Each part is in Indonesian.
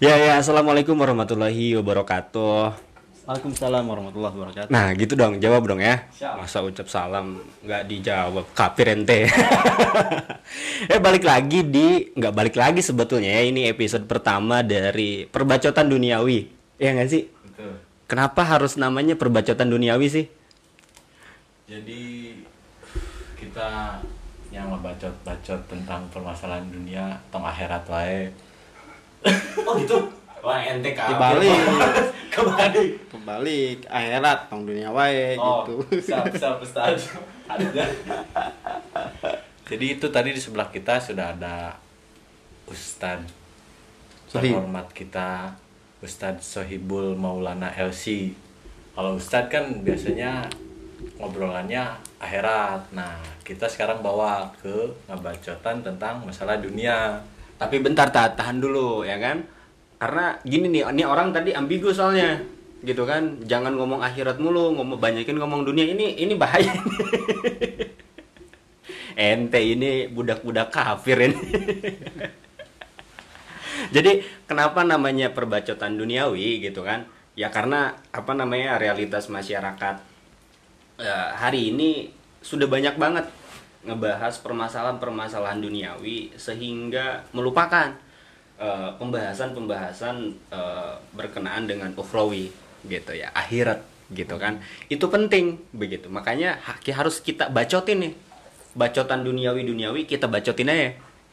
Ya ya, assalamualaikum warahmatullahi wabarakatuh. Waalaikumsalam warahmatullahi wabarakatuh. Nah gitu dong, jawab dong ya. Masa ucap salam nggak dijawab, kafir ente. eh balik lagi di, nggak balik lagi sebetulnya ya. Ini episode pertama dari perbacotan duniawi. Ya nggak sih? Betul. Kenapa harus namanya perbacotan duniawi sih? Jadi kita yang ngebacot-bacot tentang permasalahan dunia tong akhirat wae. Oh gitu. Wah ente Dibalik. Kembali. kebalik akhirat tong dunia wae Oh, gitu siap, siap, Ustaz. Jadi itu tadi di sebelah kita sudah ada Sohib. terhormat kita Ustadz Sohibul Maulana LC. Kalau Ustadz kan biasanya ngobrolannya akhirat. Nah, kita sekarang bawa ke ngebacotan tentang masalah dunia. Tapi bentar tahan, tahan dulu ya kan? Karena gini nih, ini orang tadi ambigu soalnya gitu kan? Jangan ngomong akhirat mulu ngomong banyakin ngomong dunia ini ini bahaya. Ente ini budak-budak kafir ini. Jadi kenapa namanya perbacotan duniawi gitu kan? Ya karena apa namanya realitas masyarakat eh, hari ini sudah banyak banget ngebahas permasalahan-permasalahan duniawi sehingga melupakan eh, pembahasan-pembahasan eh, berkenaan dengan ukhrawi gitu ya akhirat gitu kan. Itu penting begitu. Makanya ha- harus kita bacotin nih. Bacotan duniawi duniawi kita bacotin aja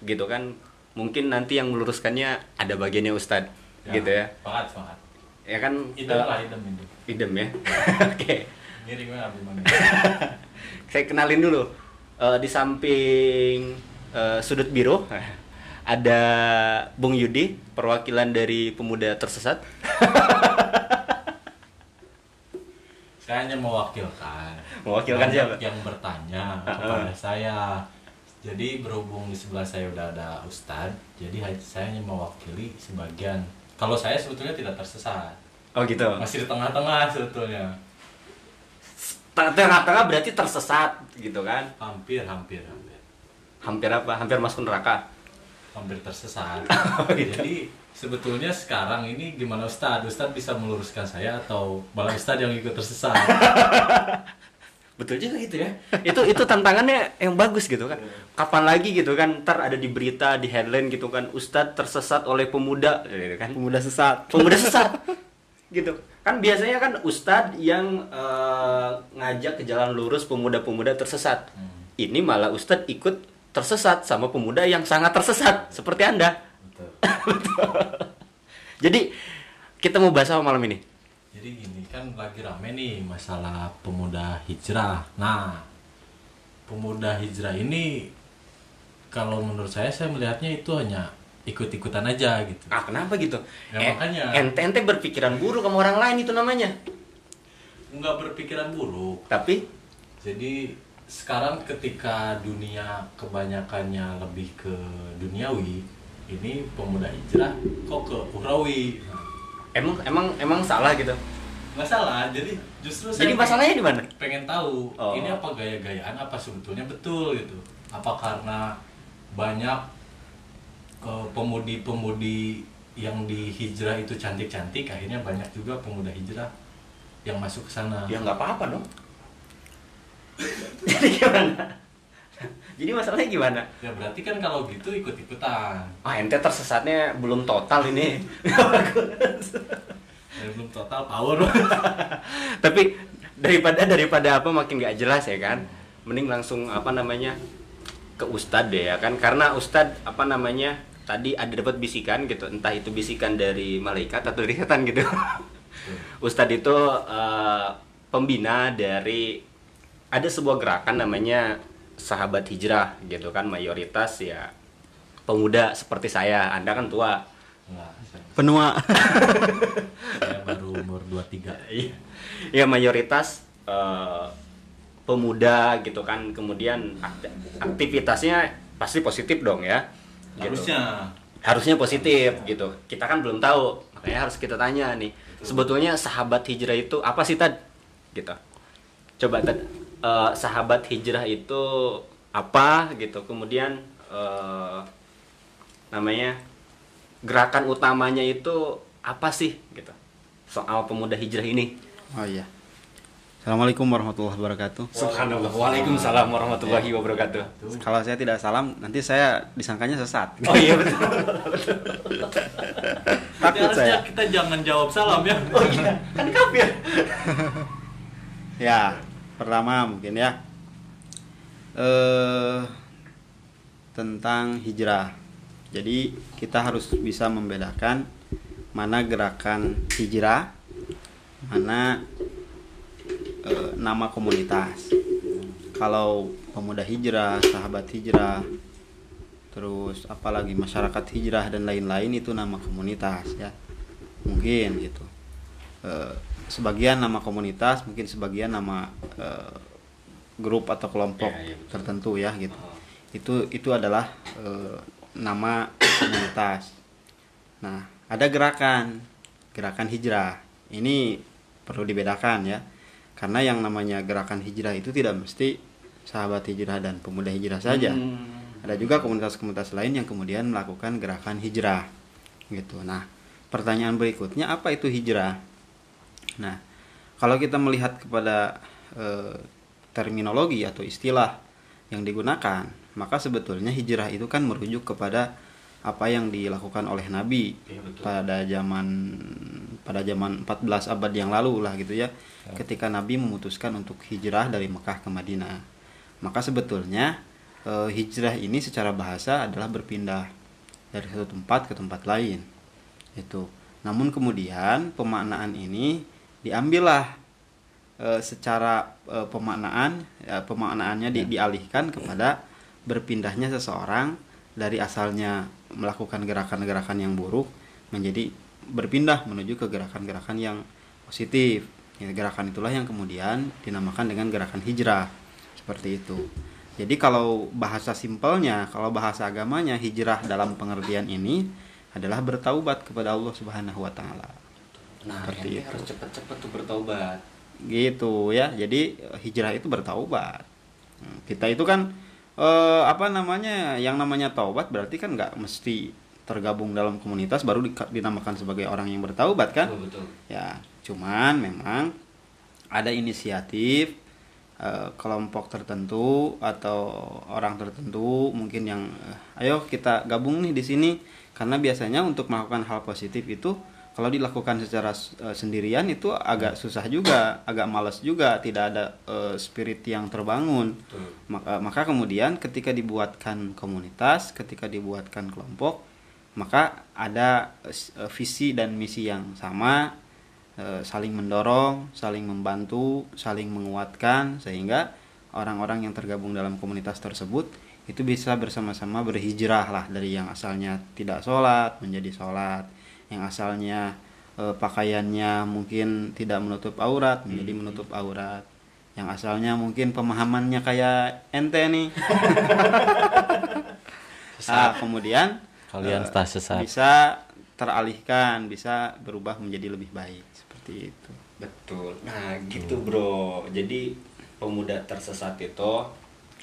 gitu kan. Mungkin nanti yang meluruskannya ada bagiannya Ustadz gitu ya. Semangat, semangat. ya kan? Idem eh, lah, idem, idem. idem ya. Oke. Mana? saya kenalin dulu Eh, di samping eh, sudut biru ada Bung Yudi perwakilan dari pemuda tersesat Saya hanya mewakilkan. Mewakilkan siapa? Yang bertanya kepada saya. Jadi berhubung di sebelah saya udah ada Ustadz, jadi saya hanya mewakili sebagian. Kalau saya sebetulnya tidak tersesat, oh gitu masih di tengah-tengah sebetulnya. Tengah-tengah berarti tersesat gitu kan? Hampir, hampir, hampir, hampir apa? Hampir masuk neraka? Hampir tersesat. Oh, gitu. Jadi sebetulnya sekarang ini gimana Ustadz? Ustadz bisa meluruskan saya atau malah Ustadz yang ikut tersesat? betul juga itu ya. Itu itu tantangannya yang bagus gitu kan. Kapan lagi gitu kan? Ntar ada di berita di headline gitu kan. Ustadz tersesat oleh pemuda gitu kan? Pemuda sesat. Pemuda sesat gitu kan biasanya kan ustadz yang eh, ngajak ke jalan lurus pemuda-pemuda tersesat Hmm. ini malah ustadz ikut tersesat sama pemuda yang sangat tersesat seperti anda Betul. jadi kita mau bahas apa malam ini Jadi gini kan lagi rame nih masalah pemuda hijrah. Nah, pemuda hijrah ini kalau menurut saya saya melihatnya itu hanya ikut-ikutan aja gitu. ah kenapa gitu Ya, Eh, makanya. ente ente berpikiran buruk sama orang lain itu namanya Nggak berpikiran buruk. tapi Jadi sekarang ketika dunia kebanyakannya lebih ke duniawi, ini pemuda hijrah kok ke ukhrawi. Nah, emang emang emang salah gitu nggak salah, jadi justru saya jadi masalahnya di mana pengen tahu Oh. ini apa gaya-gayaan apa sebetulnya betul gitu apa karena banyak pemudi-pemudi yang di hijrah itu cantik-cantik akhirnya banyak juga pemuda hijrah yang masuk ke sana. Ya nggak apa-apa dong. Jadi gimana? Jadi masalahnya gimana? Ya berarti kan kalau gitu ikut-ikutan. Ah ente tersesatnya belum total ini. Ya, belum total power. Tapi daripada daripada apa makin gak jelas ya kan? Mending langsung apa namanya ke ustadz deh ya kan. Karena ustadz apa namanya tadi ada dapat bisikan gitu. Entah itu bisikan dari malaikat atau dari setan gitu. Ustadz itu eh, pembina dari ada sebuah gerakan namanya sahabat hijrah gitu kan. Mayoritas ya pemuda seperti saya. Anda kan tua. Enggak, saya, penua. Saya baru umur 23 Iya. ya mayoritas eh, pemuda gitu kan. Kemudian akti- aktivitasnya pasti positif dong ya. Gitu. harusnya. Harusnya positif gitu. Kita kan belum tahu makanya harus kita tanya nih. Sebetulnya sahabat hijrah itu apa sih tad? Gitu. Coba tad. Eh, sahabat hijrah itu apa gitu. Kemudian eh, namanya gerakan utamanya itu apa sih gitu. Soal pemuda hijrah ini. Oh iya. Assalamualaikum warahmatullahi wabarakatuh. Subhanallah Waalaikumsalam warahmatullahi wabarakatuh Kalau saya tidak salam, nanti saya disangkanya sesat. Oh iya betul Takut Harusnya saya. kita jangan jawab salam ya. Oh iya kan kafir Ya, pertama mungkin ya. Eh tentang hijrah. Jadi kita harus bisa membedakan mana gerakan hijrah, mana eh, nama komunitas. Kalau pemuda hijrah, sahabat hijrah, terus apalagi masyarakat hijrah dan lain-lain itu nama komunitas ya. Mungkin gitu. Eh, sebagian nama komunitas, mungkin sebagian nama eh, grup atau kelompok Ya, ya, betul. tertentu ya gitu. Oh. Itu itu adalah eh, nama komunitas. Nah, ada gerakan, gerakan hijrah. Ini perlu dibedakan ya. Karena yang namanya gerakan hijrah itu tidak mesti sahabat hijrah dan pemuda hijrah saja. Hmm. Ada juga komunitas-komunitas lain yang kemudian melakukan gerakan hijrah. Gitu. Nah, pertanyaan berikutnya apa itu hijrah? Nah, kalau kita melihat kepada eh, terminologi atau istilah yang digunakan, maka sebetulnya hijrah itu kan merujuk kepada apa yang dilakukan oleh Nabi betul. pada zaman pada zaman 14 abad yang lalu lah gitu ya. Ketika Nabi memutuskan untuk hijrah dari Mekah ke Madinah. Maka sebetulnya eh, hijrah ini secara bahasa adalah berpindah dari satu tempat ke tempat lain. Itu. Namun kemudian pemaknaan ini diambillah eh, secara eh, pemaknaan ya, pemaknaannya di- dialihkan kepada berpindahnya seseorang dari asalnya melakukan gerakan-gerakan yang buruk menjadi berpindah menuju ke gerakan-gerakan yang positif. Ya, gerakan itulah yang kemudian dinamakan dengan gerakan hijrah. Seperti itu. Jadi kalau bahasa simpelnya, kalau bahasa agamanya hijrah dalam pengertian ini adalah bertaubat kepada Allah Subhanahu wa taala. Nah, Seperti itu. harus cepet-cepet tuh bertaubat. Gitu ya. Jadi hijrah itu bertaubat. Kita itu kan eh, apa namanya? Yang namanya taubat berarti kan nggak mesti tergabung dalam komunitas baru di- dinamakan sebagai orang yang bertaubat kan? Betul, betul. Ya, cuman memang ada inisiatif eh, kelompok tertentu atau orang tertentu mungkin yang eh, ayo kita gabung nih di sini karena biasanya untuk melakukan hal positif itu kalau dilakukan secara eh, sendirian itu agak susah juga, agak malas juga, tidak ada eh, spirit yang terbangun. Betul. Maka, maka kemudian ketika dibuatkan komunitas, ketika dibuatkan kelompok, maka ada eh, visi dan misi yang sama, eh, saling mendorong, saling membantu, saling menguatkan sehingga orang-orang yang tergabung dalam komunitas tersebut itu bisa bersama-sama berhijrah lah dari yang asalnya tidak sholat menjadi sholat, yang asalnya eh, pakaiannya mungkin tidak menutup aurat menjadi menutup aurat, yang asalnya mungkin pemahamannya kayak ente nih. ah, kemudian Kalian sesat. bisa teralihkan, bisa berubah menjadi lebih baik seperti itu. Betul. Nah, gitu, Bro. Jadi pemuda tersesat itu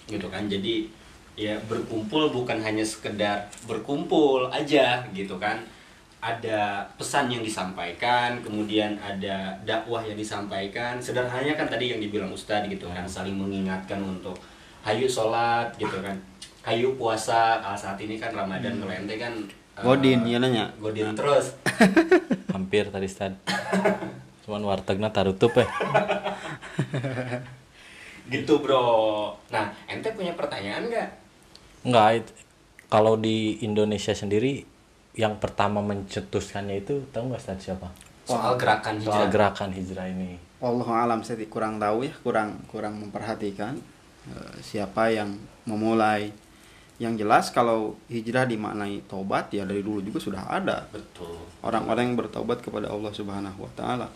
gitu kan. Jadi ya berkumpul bukan hanya sekedar berkumpul aja gitu kan. Ada pesan yang disampaikan, kemudian ada dakwah yang disampaikan. Sederhananya kan tadi yang dibilang Ustadz gitu kan, saling mengingatkan untuk hayu sholat gitu kan. Hayu puasa, kalau saat ini kan Ramadan kalau ente kan eh, Godin, ya nanya. Godin terus. Hampir tadi Stad. Cuman wartegnya tarutup ya. Gitu, Bro. Nah, ente punya pertanyaan nggak? Enggak, it- kalau di Indonesia sendiri yang pertama mencetuskannya itu tahu nggak Stad siapa? Soal gerakan hijrah. Soal gerakan hijrah ini. Allah alam saya kurang tahu ya, kurang kurang memperhatikan eh, siapa yang memulai. Yang jelas kalau hijrah dimaknai tobat ya dari dulu juga sudah ada Betul. orang-orang yang bertobat kepada Allah Subhanahu wa taala.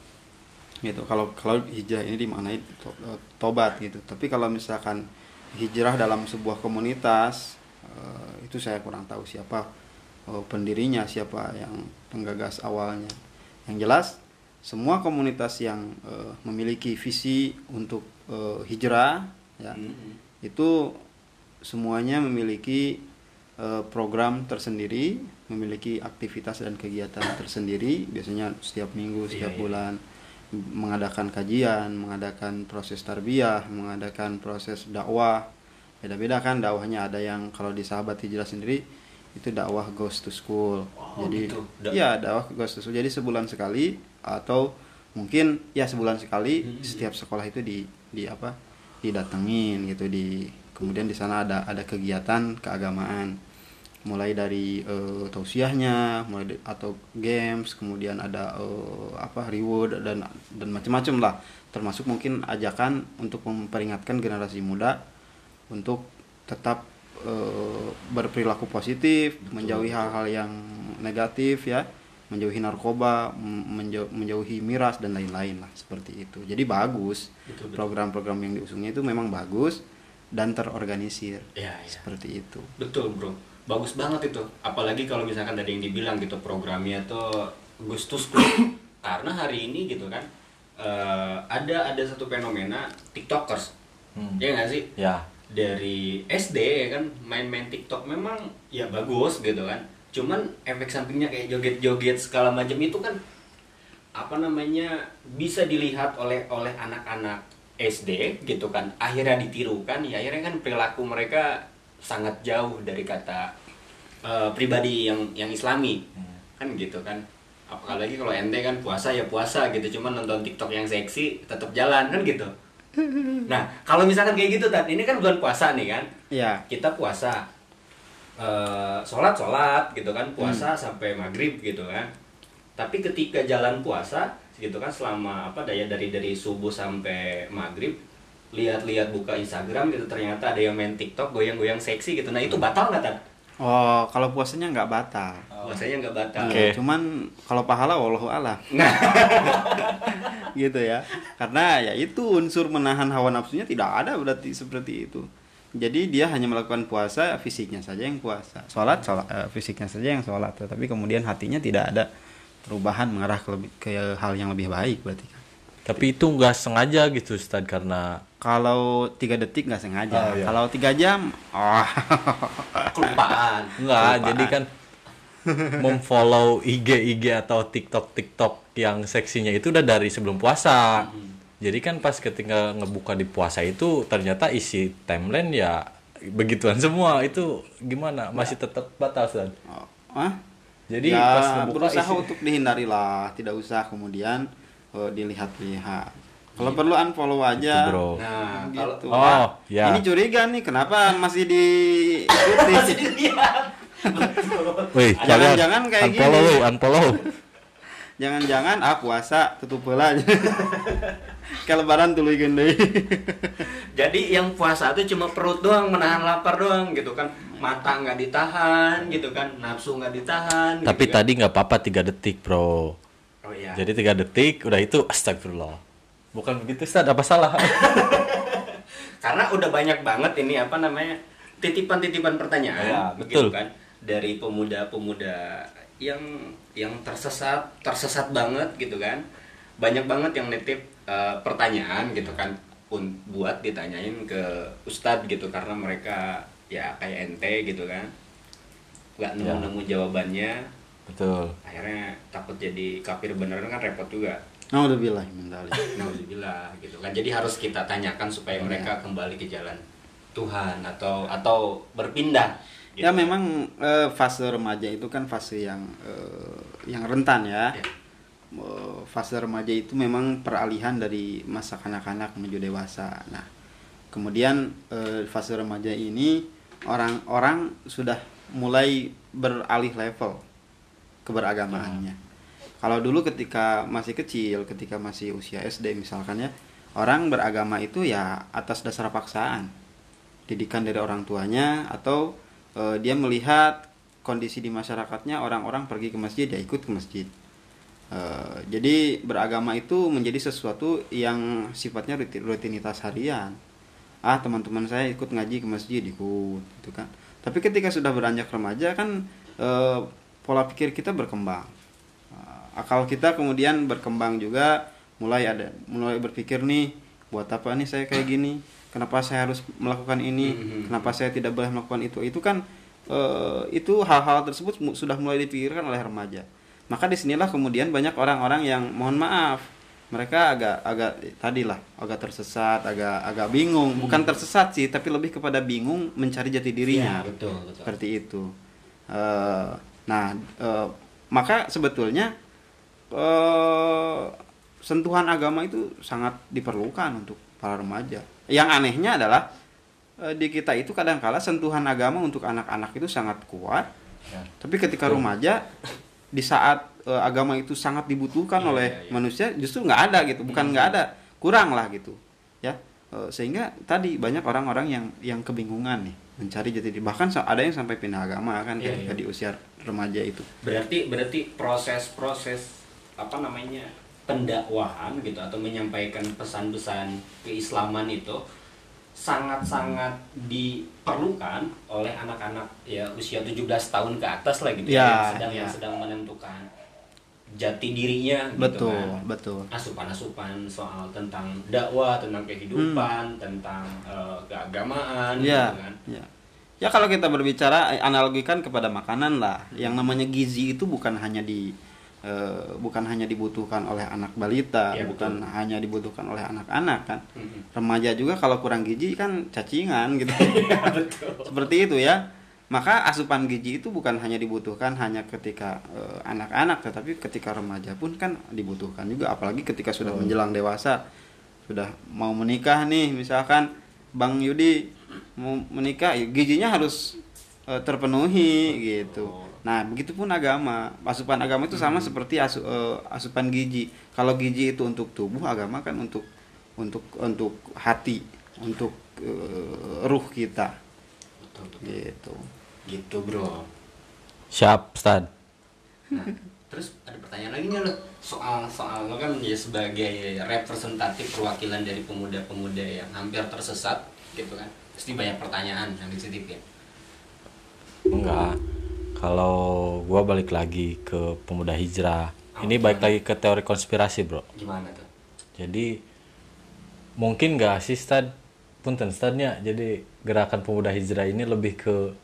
Gitu. Kalau kalau hijrah ini dimaknai to- eh, tobat gitu. Tapi kalau misalkan hijrah dalam sebuah komunitas eh, itu saya kurang tahu siapa eh, pendirinya, siapa yang penggagas awalnya. Yang jelas semua komunitas yang eh, memiliki visi untuk eh, hijrah ya Mm-mm. itu semuanya memiliki eh, program tersendiri, memiliki aktivitas dan kegiatan tersendiri, biasanya setiap minggu, setiap Iya, iya. bulan mengadakan kajian, mengadakan proses tarbiyah, mengadakan proses dakwah. Beda-beda kan dakwahnya ada yang kalau di sahabat hijrah sendiri itu dakwah goes to school. Oh, Jadi gitu. Da- ya dakwah goes to school. Jadi sebulan sekali atau mungkin ya sebulan sekali Hmm. setiap sekolah itu di di apa? didatengin gitu di kemudian di sana ada ada kegiatan keagamaan mulai dari eh, tausiahnya mulai di- atau games kemudian ada eh, apa reward dan dan macam-macam lah termasuk mungkin ajakan untuk memperingatkan generasi muda untuk tetap eh, berperilaku positif menjauhi hal-hal yang negatif ya menjauhi narkoba m- menjau- menjauhi miras dan lain-lain lah seperti itu jadi bagus Betul, betul. program-program yang diusungnya itu memang bagus dan terorganisir Ya, ya. seperti itu Betul bro, bagus banget itu. Apalagi kalau misalkan tadi yang dibilang gitu programnya tuh Gustus. Karena hari ini gitu kan eh, ada ada satu fenomena TikTokers, Hmm. ya nggak sih? Ya. Dari SD ya kan main-main TikTok memang ya bagus gitu kan. Cuman efek sampingnya kayak joget-joget segala macam itu kan apa namanya bisa dilihat oleh oleh anak-anak SD gitu kan. Akhirnya ditirukan ya akhirnya kan perilaku mereka sangat jauh dari kata eh, pribadi yang yang islami. Kan gitu kan. Apalagi kalau ente kan puasa ya puasa gitu. Cuman nonton TikTok yang seksi tetap jalan kan gitu nah kalau misalkan kayak gitu tat ini kan bulan puasa nih kan? Ya kita puasa eh sholat sholat gitu kan? Puasa sampai maghrib gitu kan? Tapi ketika jalan puasa gitu kan selama apa daya dari dari subuh sampai maghrib lihat-lihat buka Instagram gitu ternyata ada yang main TikTok goyang-goyang seksi gitu. Nah itu batal nggak tan? Oh kalau puasanya nggak batal puasanya nggak batal. Oke. Iya, cuman kalau pahala wallahu alam. Nah. Gitu ya. Karena ya itu unsur menahan hawa nafsunya tidak ada berarti seperti itu. Jadi dia hanya melakukan puasa fisiknya saja yang puasa. Sholat sholat eh, fisiknya saja yang sholat. Tetapi kemudian hatinya tidak ada perubahan mengarah ke, lebih, ke hal yang lebih baik berarti kan. Tapi itu nggak sengaja gitu Ustad karena kalau tiga detik nggak sengaja. Oh, iya. kalau tiga jam oh kelupaan. Enggak, Kelupaan. jadi kan memfollow IG IG atau TikTok TikTok yang seksinya itu udah dari sebelum puasa. Jadi kan pas ketika ngebuka di puasa itu ternyata isi timeline ya begituan semua itu gimana masih tetap batal Ustaz? Oh, ah? Jadi ya, pas ngebuka berusaha isi- untuk dihindari lah, tidak usah kemudian eh, dilihat-lihat. Kalau perlu unfollow aja. Gitu, bro. nah kalau Gitu. Oh, ya. Ini curiga nih, kenapa masih diikuti? Wih, kalian Jangan-jangan kayak unfollow, gini. unfollow. Jangan-jangan ah puasa tutup bola aja. Kayak lebaran tuluy deui. jadi yang puasa itu cuma perut doang menahan lapar doang gitu kan mata nggak ditahan gitu kan nafsu nggak ditahan Tapi gitu kan. tadi nggak apa-apa tiga detik, bro. oh iya Jadi tiga detik udah itu astagfirullah. Bukan begitu Ustaz, apa salah? karena udah banyak banget ini apa namanya titipan-titipan pertanyaan Ya, betul. kan dari pemuda-pemuda yang yang tersesat tersesat banget gitu kan banyak banget yang nitip eh, pertanyaan gitu kan pun buat ditanyain ke ustadz gitu karena mereka ya kayak ente gitu kan nggak Ya. nemu-nemu jawabannya Betul. akhirnya takut jadi kafir beneran kan repot juga Alhamdulillah min dzalik. Nauzubillah gitu kan. Jadi harus kita tanyakan supaya mereka kembali ke jalan Tuhan atau atau berpindah. Gitu. Ya memang eh, fase remaja itu kan fase yang eh, yang rentan ya. Ya. Eh, Fase remaja itu memang peralihan dari masa kanak-kanak menuju dewasa. Nah, kemudian eh, fase remaja ini orang-orang sudah mulai beralih level keberagamaannya. Kalau dulu ketika masih kecil, ketika masih usia SD misalkan ya, orang beragama itu ya atas dasar paksaan. Didikan dari orang tuanya atau eh, dia melihat kondisi di masyarakatnya orang-orang pergi ke masjid ya ikut ke masjid. Eh, jadi beragama itu menjadi sesuatu yang sifatnya rutin- rutinitas harian. Ah teman-teman saya ikut ngaji ke masjid ikut gitu kan. Tapi ketika sudah beranjak remaja kan eh, pola pikir kita berkembang. Eh, akal kita kemudian berkembang juga mulai ada mulai berpikir nih buat apa nih saya kayak gini kenapa saya harus melakukan ini Mhm. kenapa saya tidak boleh melakukan itu. Itu kan eh, itu hal-hal tersebut sudah mulai dipikirkan oleh remaja. Maka di sinilah kemudian banyak orang-orang yang mohon maaf. Mereka agak agak tadi lah agak tersesat agak agak bingung. Bukan tersesat sih tapi lebih kepada bingung mencari jati dirinya. Ya, betul, betul. seperti itu. Eh, nah eh, maka sebetulnya eh, sentuhan agama itu sangat diperlukan untuk para remaja. Yang anehnya adalah eh, di kita itu kadangkala sentuhan agama untuk anak-anak itu sangat kuat. Ya. tapi ketika remaja di saat eh, agama itu sangat dibutuhkan Iya, oleh iya, iya. manusia justru nggak ada gitu. Bukan nggak ada kurang lah gitu. Ya. Eh, sehingga tadi banyak orang-orang yang yang kebingungan nih mencari jati diri. Bahkan ada yang sampai pindah agama kan ketika iya. di usia remaja itu. Berarti berarti proses-proses apa namanya pendakwahan gitu atau menyampaikan pesan-pesan keislaman itu sangat-sangat diperlukan oleh anak-anak ya usia 17 tahun ke atas lah gitu Ya, yang sedang ya. yang sedang menentukan jati dirinya gitu betul kan. betul asupan-asupan soal tentang dakwah, tentang kehidupan, tentang eh, keagamaan ya gitu kan. ya ya kalau kita berbicara eh, analogikan kepada makanan lah yang namanya gizi itu bukan hanya di eh, bukan hanya dibutuhkan oleh anak balita Ya, bukan hanya dibutuhkan oleh anak-anak kan? Mhm. remaja juga kalau kurang gizi kan cacingan gitu. Iya, seperti itu ya. Maka asupan gizi itu bukan hanya dibutuhkan hanya ketika eh, anak-anak tetapi ketika remaja pun kan dibutuhkan juga. Apalagi ketika sudah menjelang dewasa sudah mau menikah nih misalkan Bang Yudi mau menikah ya gizinya harus eh, terpenuhi gitu nah begitupun agama asupan agama itu sama seperti asu- eh, asupan gizi kalau gizi itu untuk tubuh agama kan untuk untuk untuk hati untuk eh, ruh kita Betul, betul. gitu Gitu, Bro. Siap, Ustad. Nah, terus ada pertanyaan lagi nih lo soal soal lo kan ya sebagai representatif perwakilan dari pemuda-pemuda yang hampir tersesat gitu kan pasti banyak pertanyaan yang dititipin Enggak. Kalau gua balik lagi ke pemuda hijrah. Ini balik lagi ke teori konspirasi, Bro. gimana tuh? Jadi mungkin nggak sih Stad punten Stadnya. Jadi gerakan pemuda hijrah ini lebih ke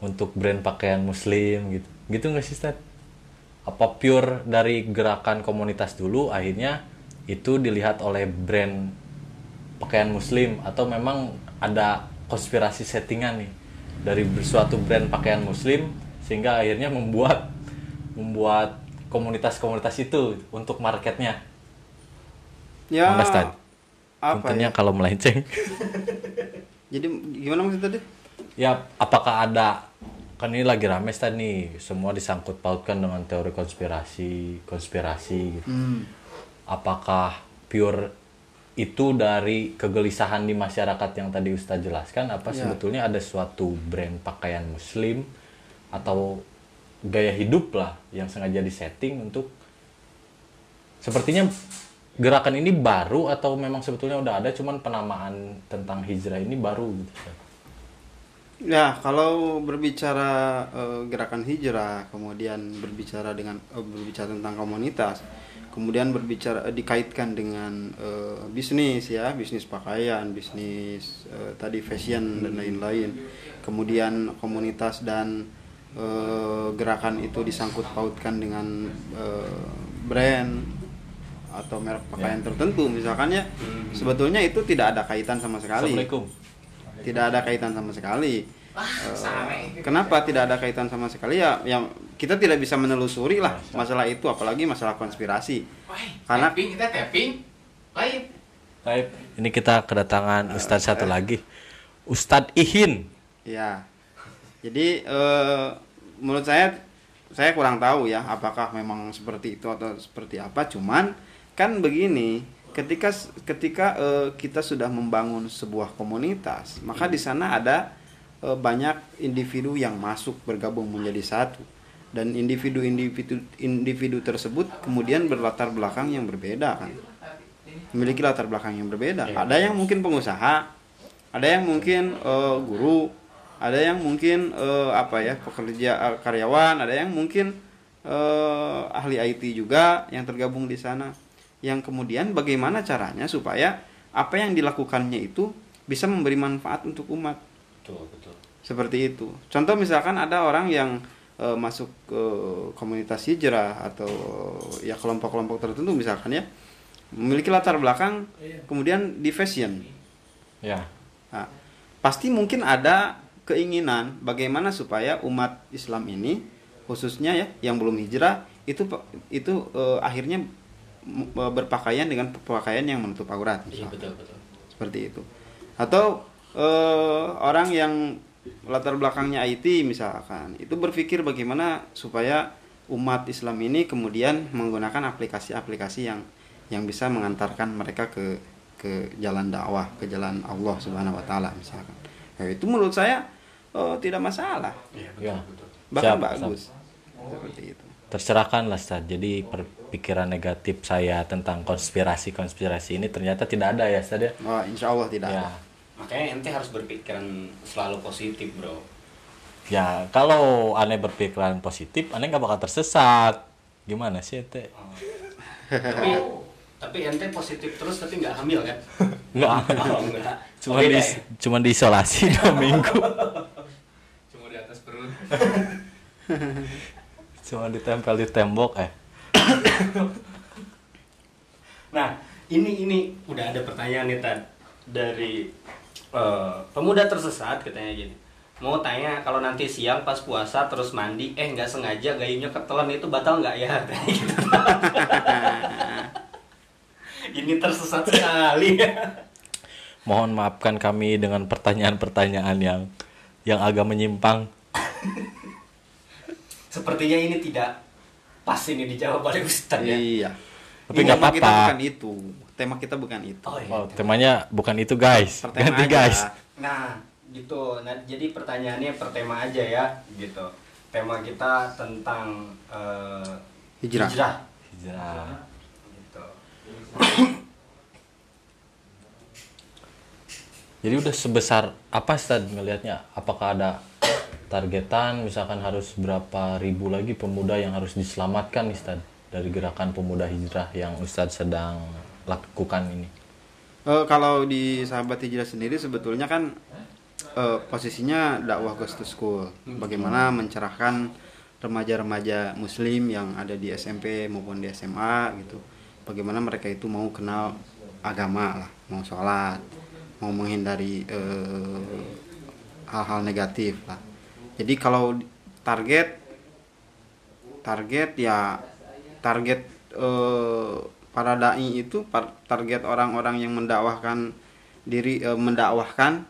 untuk brand pakaian muslim gitu. Gitu nggak sih Stad? Apa pure dari gerakan komunitas dulu akhirnya itu dilihat oleh brand pakaian muslim? Atau memang ada konspirasi settingan nih dari suatu brand pakaian muslim sehingga akhirnya membuat membuat komunitas-komunitas itu untuk marketnya ya Stan. apa ya kalau melenceng. jadi gimana maksud tadi ya, apakah ada kan ini lagi rame Stan nih, semua disangkut pautkan dengan teori konspirasi, konspirasi gitu. Hmm. Apakah pure itu dari kegelisahan di masyarakat yang tadi Ustaz jelaskan apa Ya. sebetulnya ada suatu brand pakaian muslim atau gaya hidup lah yang sengaja disetting untuk sepertinya gerakan ini baru atau memang sebetulnya udah ada cuman penamaan tentang hijrah ini baru gitu? Ya, kalau berbicara eh, gerakan hijrah, kemudian berbicara dengan eh, berbicara tentang komunitas, kemudian berbicara eh, dikaitkan dengan bisnis ya, bisnis pakaian, bisnis tadi fashion dan lain-lain. Kemudian komunitas dan eh, gerakan itu disangkut pautkan dengan eh, brand atau merek pakaian tertentu. Misalkan ya. Sebetulnya itu tidak ada kaitan sama sekali. Assalamualaikum. Tidak ada kaitan sama sekali. Eh, kenapa tidak ada kaitan sama sekali? Ya? Yang kita tidak bisa menelusuri lah masalah itu, apalagi masalah konspirasi. Karena tapping kita tapping. Baik. Baik, ini kita kedatangan Ustadz satu lagi. Ustadz Ihin. Ya, jadi eh, menurut saya saya kurang tahu ya, apakah memang seperti itu atau seperti apa. Cuman kan begini, ketika ketika eh, kita sudah membangun sebuah komunitas, maka di sana ada eh, banyak individu yang masuk bergabung menjadi satu. Dan individu-individu individu tersebut kemudian berlatar belakang yang berbeda kan? Memiliki latar belakang yang berbeda. Ada yang mungkin pengusaha ada yang mungkin eh, guru ada yang mungkin eh, apa ya pekerja eh, karyawan ada yang mungkin eh, ahli IT juga yang tergabung di sana. Yang kemudian bagaimana caranya supaya apa yang dilakukannya itu bisa memberi manfaat untuk umat? Betul betul. Seperti itu. Contoh misalkan ada orang yang eh, masuk ke komunitas hijrah atau ya kelompok-kelompok tertentu misalkan ya. Memiliki latar belakang kemudian di fashion. Ya. Nah, pasti mungkin ada keinginan bagaimana supaya umat Islam ini khususnya ya yang belum hijrah itu itu eh, akhirnya eh, berpakaian dengan pakaian yang menutup aurat Iya misalkan. betul betul. seperti itu atau eh, orang yang latar belakangnya IT misalkan itu berpikir bagaimana supaya umat Islam ini kemudian menggunakan aplikasi-aplikasi yang yang bisa mengantarkan mereka ke ke jalan dakwah ke jalan Allah Subhanahu Wa Taala misalkan Ya, itu menurut saya eh, tidak masalah Iya Ya. bahkan Siap, bagus seperti itu Tercerahkan lah Ustaz. Jadi perpikiran negatif saya tentang konspirasi-konspirasi ini ternyata tidak ada ya Ustaz ya. Wah, insya Allah tidak Ya. ada. Makanya ente harus berpikiran selalu positif bro. Ya, kalau aneh berpikiran positif, aneh nggak bakal tersesat. Gimana sih, Teh? tapi tapi ente positif terus tapi nggak hamil kan? Nggak. Oh, enggak. Cuma Oke di deh. cuma diisolasi dua minggu. Cuma di atas perut. Cuma ditempel di tembok eh. Nah, ini ini udah ada pertanyaan nih Tan dari eh, pemuda tersesat katanya gini. Mau tanya kalau nanti siang pas puasa terus mandi, eh nggak sengaja gayunya ketelan itu batal nggak ya? Katanya gitu. ini tersesat sekali. Mohon maafkan kami dengan pertanyaan-pertanyaan yang yang agak menyimpang. Sepertinya ini tidak pas ini dijawab oleh Ustadz ya. Iya. Tapi nggak tema kita apa-apa. bukan itu. Tema kita bukan itu. Oh, iya. Oh, temanya bukan itu, guys. Pertema Ganti, aja. guys. Nah, gitu. Nah, jadi pertanyaannya per tema aja ya, gitu. Tema kita tentang eh, Hijrah. Hijrah. Gitu. Jadi udah sebesar apa Ustaz ngelihatnya? Apakah ada targetan misalkan harus berapa ribu lagi pemuda yang harus diselamatkan Ustaz dari gerakan pemuda hijrah yang Ustaz sedang lakukan ini? Eh, kalau di sahabat hijrah sendiri sebetulnya kan eh, posisinya dakwah ghost to school. Bagaimana mencerahkan remaja-remaja muslim yang ada di SMP maupun di SMA gitu. Bagaimana mereka itu mau kenal agama lah, mau sholat, mau menghindari eh, hal-hal negatif lah. Jadi kalau target target ya target eh, para dai itu target orang-orang yang mendakwahkan diri eh, mendakwahkan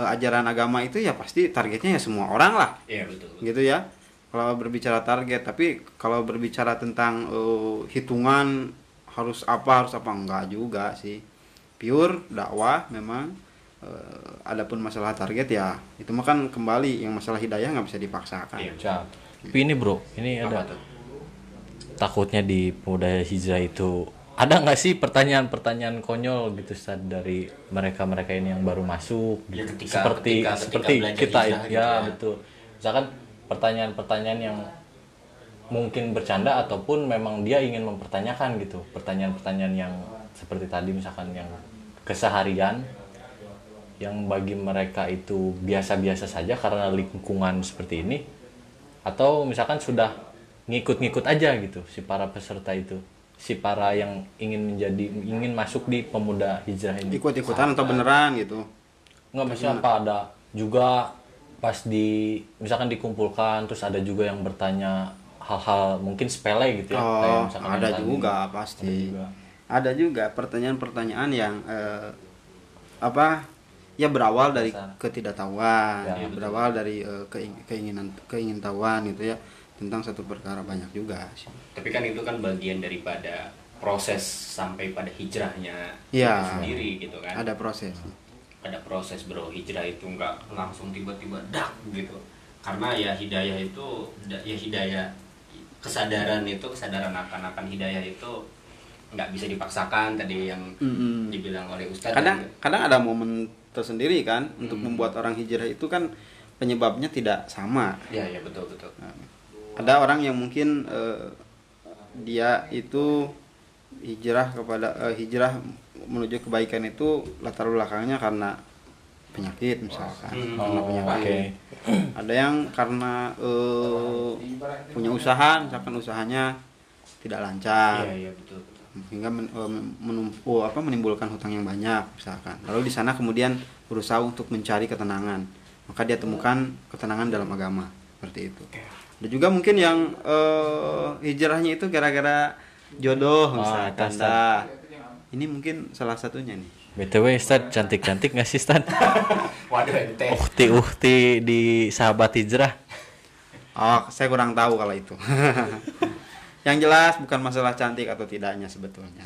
eh, ajaran agama itu ya pasti targetnya ya semua orang lah. Iya, betul. gitu ya. Kalau berbicara target tapi kalau berbicara tentang eh, hitungan harus apa harus apa? Enggak juga sih. Pure dakwah memang adapun masalah target ya itu mah kan kembali yang masalah hidayah nggak bisa dipaksakan Iya. Tapi ini bro, ini ada Apa tuh? takutnya di pemuda hijrah itu ada nggak sih pertanyaan-pertanyaan konyol gitu Ustaz dari mereka-mereka ini yang baru masuk Ya, gitu. ketika- seperti ketika- ketika seperti kita hijrah gitu ya, ya. betul misalkan pertanyaan-pertanyaan yang mungkin bercanda ataupun memang dia ingin mempertanyakan gitu pertanyaan-pertanyaan yang seperti tadi misalkan yang keseharian yang bagi mereka itu biasa-biasa saja karena lingkungan seperti ini atau misalkan sudah ngikut-ngikut aja gitu si para peserta itu si para yang ingin menjadi ingin masuk di pemuda hijrah ini ikut-ikutan atau beneran gitu nggak maksudnya apa ada juga pas di misalkan dikumpulkan terus ada juga yang bertanya hal-hal mungkin sepele gitu ya kayak Oh, misalkan yang ada tadi. juga pasti. Ada juga. Ada juga pertanyaan-pertanyaan yang eh, apa? Ya berawal dari ketidaktahuan, Ya, ya, berawal dari keing- keinginan keingintahuan gitu ya tentang satu perkara banyak juga sih. Tapi kan itu kan bagian daripada proses sampai pada hijrahnya itu sendiri gitu kan. Ada proses. ada proses bro hijrah itu nggak langsung tiba-tiba dak gitu karena ya hidayah itu ya hidayah kesadaran itu kesadaran akan akan hidayah itu nggak bisa dipaksakan tadi yang Mm-mm. dibilang oleh ustadz Kadang dan- kadang ada momen tersendiri kan untuk membuat orang hijrah itu kan penyebabnya tidak sama. ya ya betul betul ada orang yang mungkin eh, dia itu hijrah kepada eh, hijrah menuju kebaikan itu latar belakangnya karena penyakit misalkan Hmm. karena Oh, penyakit ada yang karena eh, punya usaha misalkan usahanya tidak lancar Iya, iya betul. Betul. hingga men, eh, menum- oh, apa menimbulkan hutang yang banyak misalkan lalu di sana kemudian berusaha untuk mencari ketenangan maka dia temukan ketenangan dalam agama seperti itu ada juga mungkin yang eh, hijrahnya itu gara-gara jodoh Oh, misalkan. Dah. ini mungkin salah satunya nih btw Ustad cantik-cantik nggak sih Ustad Waduh ente. uhti uhti di sahabat hijrah oh saya kurang tahu kalau itu yang jelas bukan masalah cantik atau tidaknya sebetulnya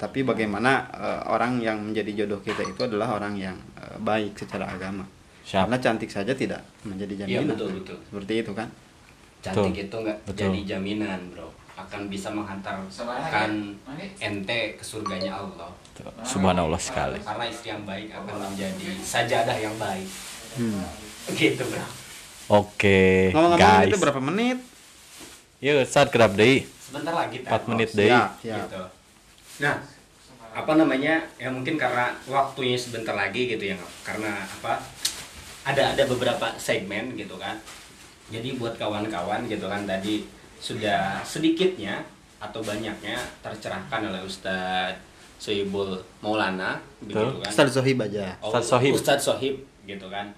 tapi bagaimana eh, orang yang menjadi jodoh kita itu adalah orang yang eh, baik secara agama Siap. karena cantik saja tidak menjadi Iya jaminan betul betul. seperti itu kan Cantik Betul. itu nggak Betul. jadi jaminan bro. Akan bisa menghantarkan ente ke surganya Allah. subhanallah sekali Karena istri yang baik akan menjadi sajadah yang baik. Hmm. Gitu bro. oke ngomong-ngomong guys itu berapa menit yuk Ustad kerap deh Sebentar lagi 4 menit deh Siap, siap. gitu. Nah, apa namanya? Ya mungkin karena waktunya sebentar lagi gitu ya, karena apa? Ada ada beberapa segmen gitu kan. Jadi buat kawan-kawan gitu kan tadi sudah sedikitnya atau banyaknya tercerahkan oleh Ustadz Sohibul Maulana begitu kan. Ustaz Zohib aja Oh, Ustadz Sohib. Ustadz Sohib gitu kan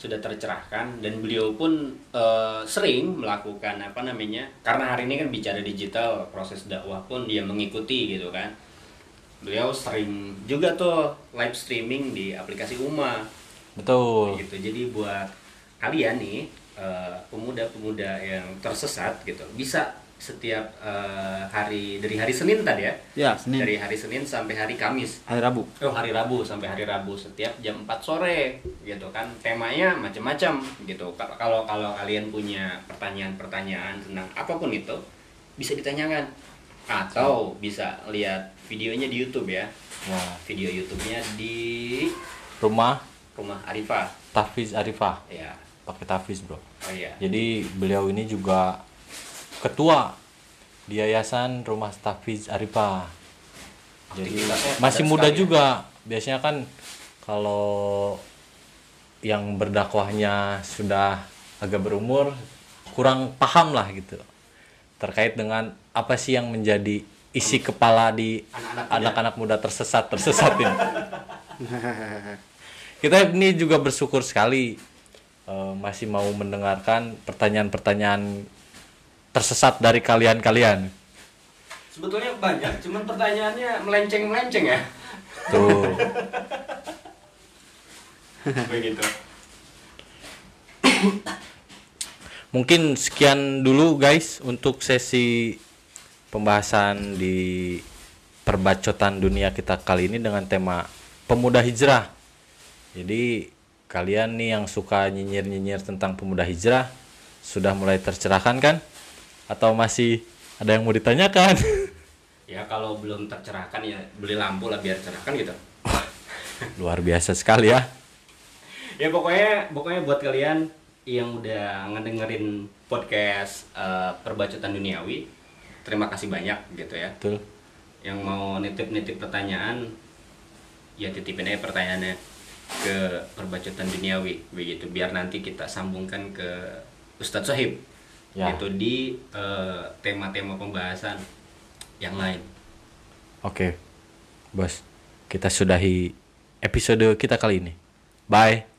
sudah tercerahkan dan beliau pun eh, sering melakukan apa namanya karena hari ini kan bicara digital proses dakwah pun dia mengikuti gitu kan. Beliau sering juga tuh live streaming di aplikasi Uma. Betul. Gitu. Jadi buat kalian nih eh, pemuda-pemuda yang tersesat gitu bisa setiap eh, hari dari hari Senin tadi ya? Ya Senin. Dari hari Senin sampai hari Kamis. Hari Rabu. Oh hari Rabu sampai hari Rabu setiap jam 4 sore gitu kan. Temanya macam-macam gitu. Ka- kalau kalau kalian punya pertanyaan-pertanyaan tentang apa pun itu bisa ditanyakan. Atau bisa lihat videonya di YouTube ya. Wah, video YouTube-nya di rumah. Rumah Arifah. Tafiz Arifah. Ya. Pakai Tafiz bro. Oh iya. Jadi beliau ini juga ketua di yayasan rumah Tafiz Arifah jadi Aktivitasnya masih muda ya. juga biasanya kan kalau yang berdakwahnya sudah agak berumur kurang paham lah gitu terkait dengan apa sih yang menjadi isi kepala di Anak-anak muda. tersesat tersesat ini kita ini juga bersyukur sekali eh, masih mau mendengarkan pertanyaan-pertanyaan tersesat dari kalian-kalian sebetulnya banyak cuman pertanyaannya melenceng-melenceng ya tuh begitu Mungkin sekian dulu guys untuk sesi pembahasan di perbacotan dunia kita kali ini dengan tema pemuda hijrah. Jadi kalian nih yang suka nyinyir-nyinyir tentang pemuda hijrah sudah mulai tercerahkan kan? Atau masih ada yang mau ditanyakan? ya kalau belum tercerahkan ya beli lampu lah biar cerahkan gitu Luar biasa sekali ya. ya pokoknya pokoknya buat kalian yang udah ngedengerin podcast perbacotan duniawi terima kasih banyak gitu ya Betul. yang mau nitip-nitip pertanyaan ya titipin aja pertanyaannya ke perbacotan duniawi begitu biar nanti kita sambungkan ke Ustadz Sohib Ya. gitu di eh, tema-tema pembahasan yang lain Oke. Bos, kita sudahi episode kita kali ini. Bye.